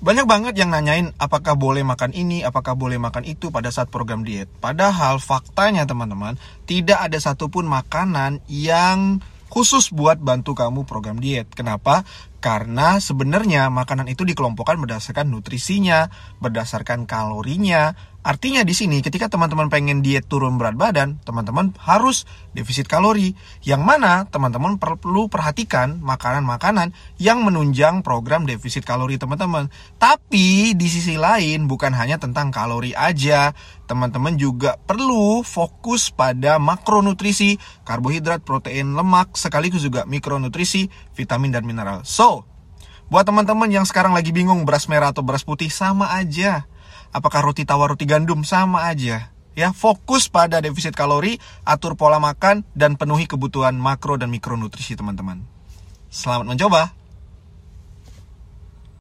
Banyak banget yang nanyain apakah boleh makan ini, apakah boleh makan itu pada saat program diet. Padahal faktanya teman-teman, tidak ada satupun makanan yang khusus buat bantu kamu program diet. Kenapa? Karena sebenarnya makanan itu dikelompokkan berdasarkan nutrisinya, berdasarkan kalorinya, Artinya di sini ketika teman-teman pengen diet turun berat badan, teman-teman harus defisit kalori. Yang mana teman-teman perlu perhatikan makanan-makanan yang menunjang program defisit kalori teman-teman. Tapi di sisi lain bukan hanya tentang kalori aja, teman-teman juga perlu fokus pada makronutrisi, karbohidrat, protein, lemak, sekaligus juga mikronutrisi, vitamin dan mineral. So, buat teman-teman yang sekarang lagi bingung beras merah atau beras putih sama aja apakah roti tawar roti gandum sama aja. Ya, fokus pada defisit kalori, atur pola makan dan penuhi kebutuhan makro dan mikronutrisi teman-teman. Selamat mencoba.